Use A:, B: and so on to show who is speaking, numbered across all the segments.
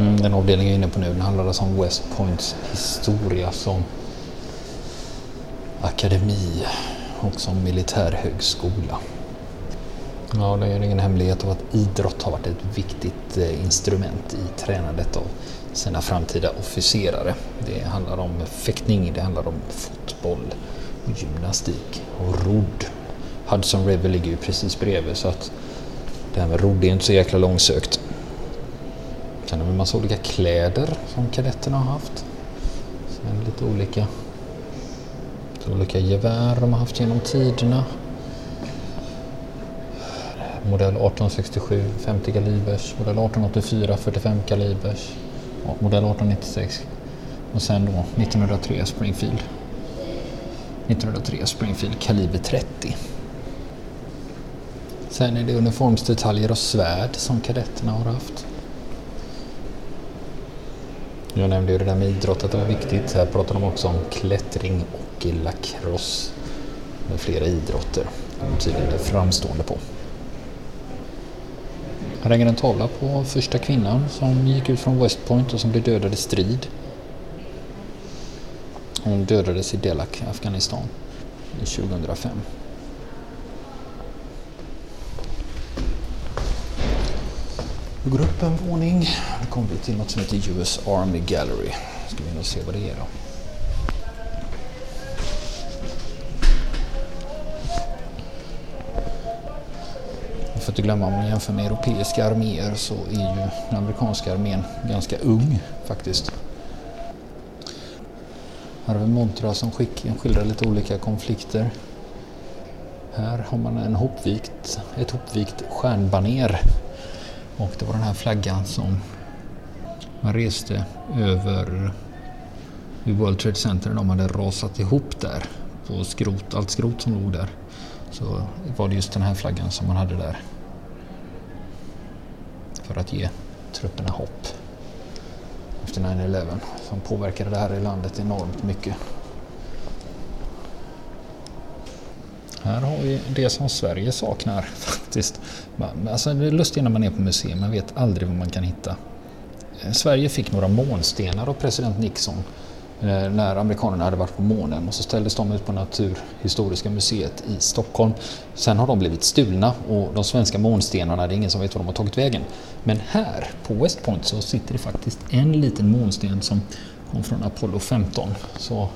A: Mm, den avdelning jag är inne på nu den handlar alltså om West Points historia som akademi och som militärhögskola. Ja, det är ingen hemlighet av att idrott har varit ett viktigt eh, instrument i tränandet av sina framtida officerare. Det handlar om fäktning, det handlar om fotboll, och gymnastik och rodd. Hudson River ligger ju precis bredvid så att det här med rodd är inte så jäkla långsökt. Sen har vi en massa olika kläder som kadetterna har haft. Sen lite olika, lite olika gevär de har haft genom tiderna. Modell 1867 50 kalibers, modell 1884 45 kalibers, modell 1896 och sen då 1903 Springfield. 1903 Springfield kaliber 30. Sen är det uniformsdetaljer och svärd som kadetterna har haft. Jag nämnde ju det där med idrott att det var viktigt. Här pratar de också om klättring och lacrosse med flera idrotter. De tydligen är framstående på. Här hänger en tavla på första kvinnan som gick ut från West Point och som blev dödad i strid. Hon dödades i Delak, Afghanistan 2005. Vi går upp en våning. Då kommer vi till något som heter US Army Gallery. Ska vi nog se vad det är då. Man får inte glömma om man jämför med europeiska arméer så är ju den amerikanska armén ganska ung faktiskt. Här har vi montrar som skildrar lite olika konflikter. Här har man en hopvikt, ett hopvikt stjärnbaner och det var den här flaggan som man reste över vid World Trade Center. De hade rasat ihop där på skrot, allt skrot som låg där. Så var det just den här flaggan som man hade där. För att ge trupperna hopp efter 9-11 som påverkade det här i landet enormt mycket. Här har vi det som Sverige saknar faktiskt. Alltså, det är lustigt när man är på museum, man vet aldrig vad man kan hitta. Eh, Sverige fick några månstenar av president Nixon eh, när amerikanerna hade varit på månen och så ställdes de ut på Naturhistoriska museet i Stockholm. Sen har de blivit stulna och de svenska månstenarna, det är ingen som vet var de har tagit vägen. Men här på West Point så sitter det faktiskt en liten månsten som kom från Apollo 15. Så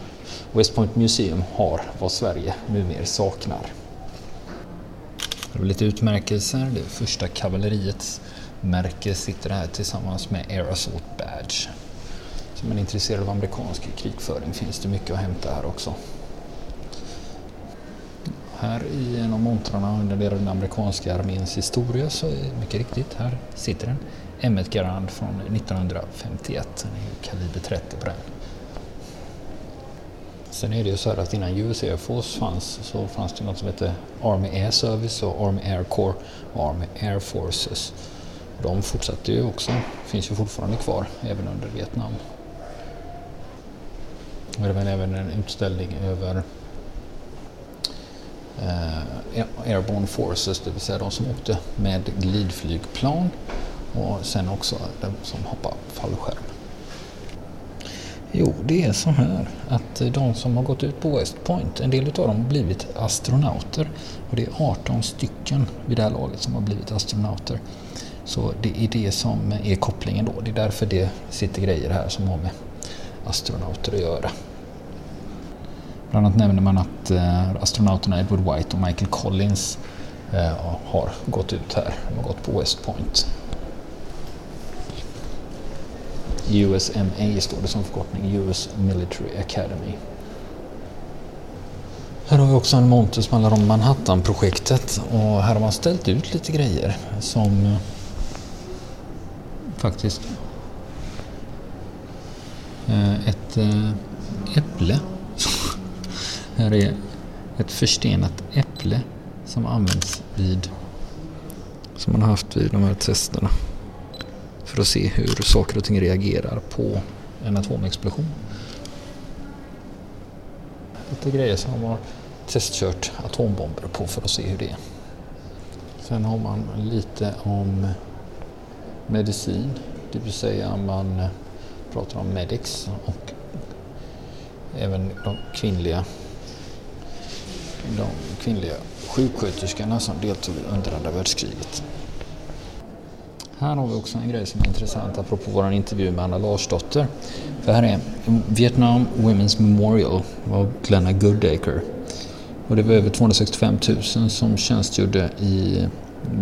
A: West Point Museum har vad Sverige numera saknar. Det är lite utmärkelser. Det första kavalleriets märke sitter här tillsammans med Air Assault Badge. Som är intresserad av amerikansk krigföring finns det mycket att hämta här också. Här i en av montrarna under den amerikanska arméns historia så är mycket riktigt, här sitter den. M1 Garand från 1951, den är kaliber 30 på den. Sen är det ju så här att innan US Air Force fanns så fanns det något som hette Army Air Service och Army Air Corps och Army Air Forces. De fortsatte ju också, finns ju fortfarande kvar även under Vietnam. Det var även en utställning över eh, Airborne Forces, det vill säga de som åkte med glidflygplan och sen också de som hoppade fallskärm. Jo, det är så här att eh, de som har gått ut på West Point, en del av dem har blivit astronauter. Och det är 18 stycken vid det här laget som har blivit astronauter. Så det är det som är kopplingen då. Det är därför det sitter grejer här som har med astronauter att göra. Bland annat nämner man att eh, astronauterna Edward White och Michael Collins eh, har gått ut här. De har gått på West Point. USMA står det som förkortning, US Military Academy. Här har vi också en monter som handlar om Manhattan-projektet och här har man ställt ut lite grejer som eh, faktiskt eh, ett eh, äpple. här är ett förstenat äpple som används vid som man har haft vid de här testerna för att se hur saker och ting reagerar på en atomexplosion. Lite grejer som man har testkört atombomber på för att se hur det är. Sen har man lite om medicin, Det vill säga man pratar om medics och även de kvinnliga, de kvinnliga sjuksköterskorna som deltog under andra världskriget. Här har vi också en grej som är intressant apropå vår intervju med Anna Larsdotter. För här är Vietnam Women's Memorial av Glenna Goodacre. Och det var över 265 000 som tjänstgjorde i,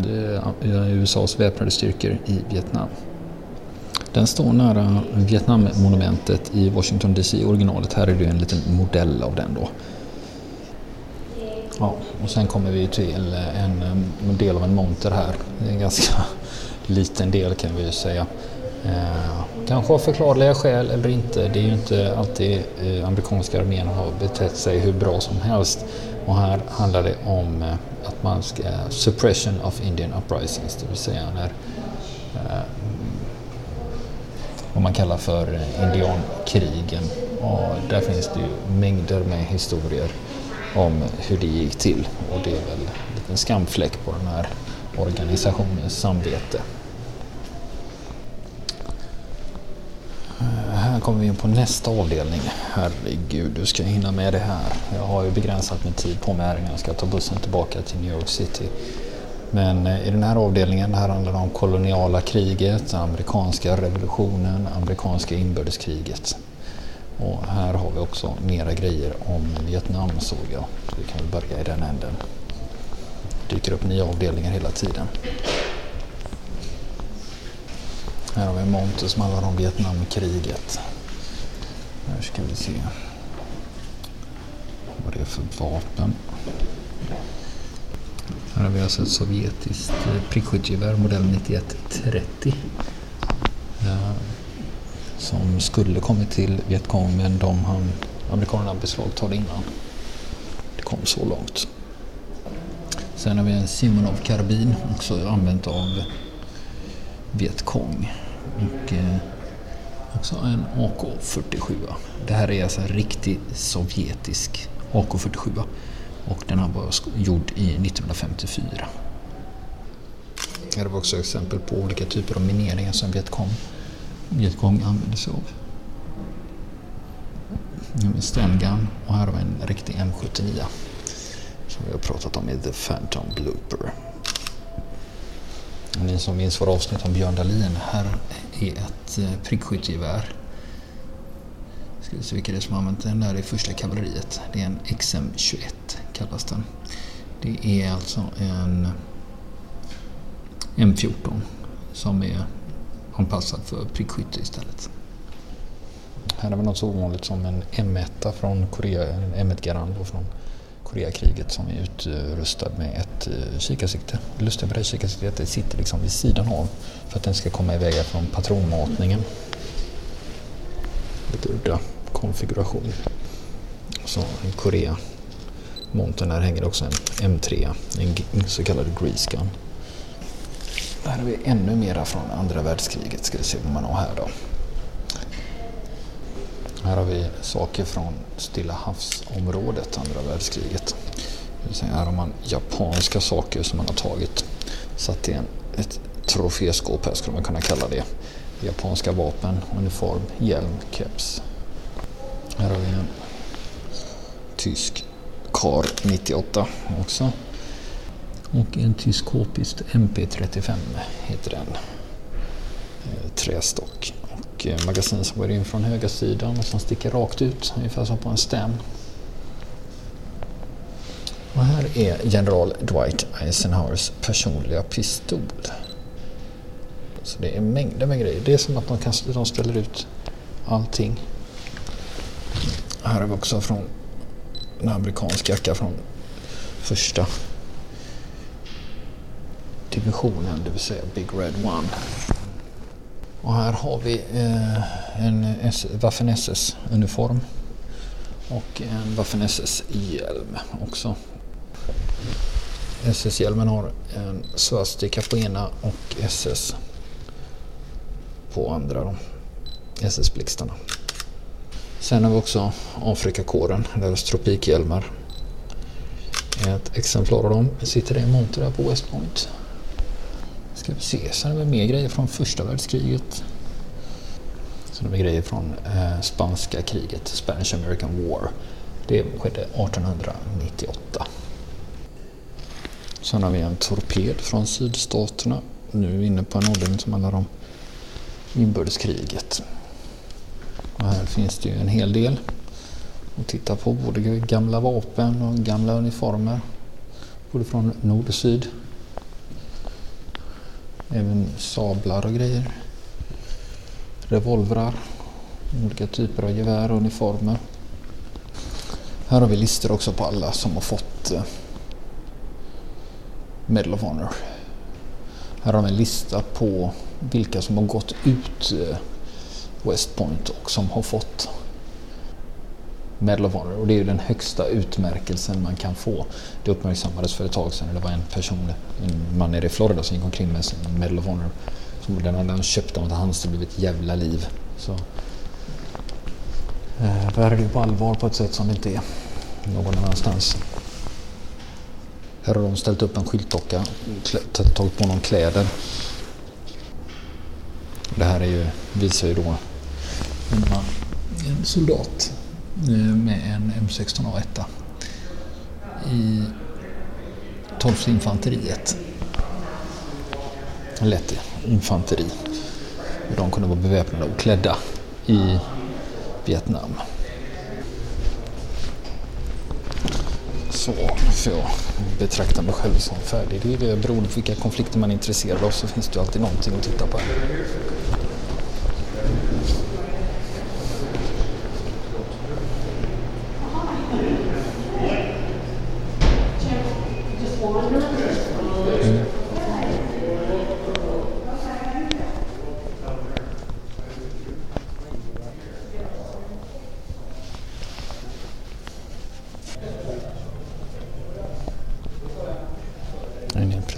A: eh, i USAs väpnade styrkor i Vietnam. Den står nära Vietnammonumentet i Washington DC originalet. Här är det en liten modell av den då. Ja, och sen kommer vi till en, en del av en monter här. Det är en ganska liten del kan vi ju säga. Eh, kanske av förklarliga skäl eller inte. Det är ju inte alltid eh, amerikanska armén har betett sig hur bra som helst. Och här handlar det om eh, att man ska suppression of Indian uprisings, det vill säga när eh, vad man kallar för eh, indiankrigen. Och där finns det ju mängder med historier om hur det gick till och det är väl en liten skamfläck på den här organisationens samvete. Eh, här kommer vi in på nästa avdelning. Herregud, du ska hinna med det här. Jag har ju begränsat med tid på mig här innan jag ska ta bussen tillbaka till New York City. Men eh, i den här avdelningen här handlar det om koloniala kriget, amerikanska revolutionen, amerikanska inbördeskriget. Och här har vi också mera grejer om Vietnam såg jag. Så vi kan väl börja i den änden. Det dyker upp nya avdelningar hela tiden. Här har vi en monter som handlar om Vietnamkriget. Här ska vi se vad det är för vapen. Här har vi alltså ett sovjetiskt eh, prickskyttegevär modell 9130. Som skulle kommit till Vietcong men de han, amerikanerna beslagtog innan det kom så långt. Sen har vi en Simonov karbin också använt av Vietcong. Och eh, också en AK47. Det här är alltså en riktig sovjetisk AK47 och den här var gjord i 1954. Här har vi också exempel på olika typer av mineringar som Vietcong, Vietcong använder sig av. Nu har vi och här har vi en riktig M79 som vi har pratat om i The Phantom Blooper. Ni som minns våra avsnitt om Björn Dahlin, här är ett eh, prickskyttegevär. Ska vi se vilka det är som har använt den där i första kavalleriet. Det är en XM21 kallas den. Det är alltså en M14 som är anpassad för prickskytte istället. Här har vi något så ovanligt som en M1 från Korea, en M1 Garand från Koreakriget som är utrustad med ett eh, kikarsikte. Det lustiga med det kikarsiktet är att det sitter liksom vid sidan av för att den ska komma iväg från patronmatningen. Lite udda konfiguration. Så en Korea montern här hänger också en M3, en så kallad grease gun. Här har vi ännu mera från andra världskriget. Ska vi se vad man har här då. Här har vi saker från Stilla havsområdet, andra världskriget. Här har man japanska saker som man har tagit. Satt i en, ett troféskåp här skulle man kunna kalla det. Japanska vapen, uniform, hjälm, keps. Här har vi en tysk Kar 98 också. Och en tysk k MP35 heter den. Eh, trästock och magasin som går in från höga sidan och som sticker rakt ut ungefär som på en stäm. Och här är general Dwight Eisenhowers personliga pistol. Så det är mängder med grejer. Det är som att de, kan, de ställer ut allting. Här har vi också från en amerikansk jacka från första divisionen, det vill säga Big Red One. Och här har vi eh, en Waffen SS uniform och en Waffen SS hjälm också. SS-hjälmen har en svastika på ena och SS på andra. SS-blixtarna. Sen har vi också Afrikakåren, deras tropikhjälmar. Ett exemplar av dem sitter i en monter här på West Point. Ska vi se, sen har vi mer grejer från första världskriget. Så det vi grejer från eh, spanska kriget, Spanish American War. Det skedde 1898. Sen har vi en torped från sydstaterna. Nu är vi inne på en avdelning som handlar om inbördeskriget. Och här finns det ju en hel del att titta på. Både gamla vapen och gamla uniformer. Både från nord och syd. Även sablar och grejer. Revolvrar. Olika typer av gevär och uniformer. Här har vi listor också på alla som har fått eh, Medal of Honor. Här har vi en lista på vilka som har gått ut eh, West Point och som har fått Medal of Honor och det är ju den högsta utmärkelsen man kan få. Det uppmärksammades för ett tag sedan. Det var en person, en man nere i Florida som gick omkring med sin Medal of Honor. Som den hade han köpt av hans det blev ett jävla liv. Så, eh, det här är det på allvar på ett sätt som det inte är någon annanstans. Här har de ställt upp en skyltdocka, tagit på någon kläder. Det här är ju, visar ju då en, en soldat med en M16A1 i 12 infanteriet. Lätt infanteri. De kunde vara beväpnade och klädda i Vietnam. så får jag betrakta mig själv som färdig. Det är det beroende på vilka konflikter man är intresserad av så finns det ju alltid någonting att titta på.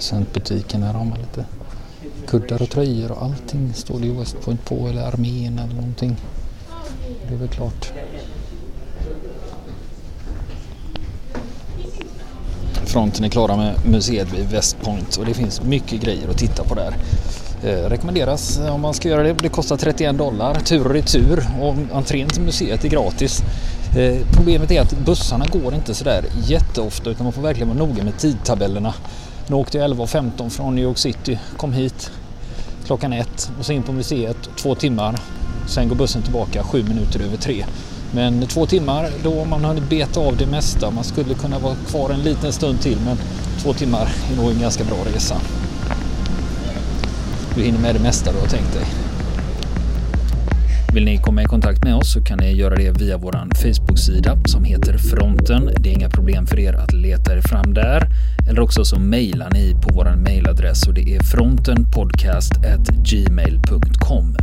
A: Presentbutiken. Här har man lite kuddar och tröjor och allting står det ju West Point på eller armén eller någonting. Det är väl klart. Fronten är klara med museet vid West Point och det finns mycket grejer att titta på där. Eh, rekommenderas om man ska göra det. Det kostar 31 dollar tur och retur och entrén till museet är gratis. Eh, problemet är att bussarna går inte sådär jätteofta utan man får verkligen vara noga med tidtabellerna. Nu åkte jag 11.15 från New York City, kom hit klockan ett och så in på museet två timmar. Sen går bussen tillbaka sju minuter över tre. Men två timmar, då har man hunnit beta av det mesta. Man skulle kunna vara kvar en liten stund till men två timmar är nog en ganska bra resa. Du hinner med det mesta du har tänkt dig. Vill ni komma i kontakt med oss så kan ni göra det via vår Facebook-sida som heter Fronten. Det är inga problem för er att leta er fram där. Eller också så mejlar ni på vår mejladress och det är frontenpodcastgmail.com.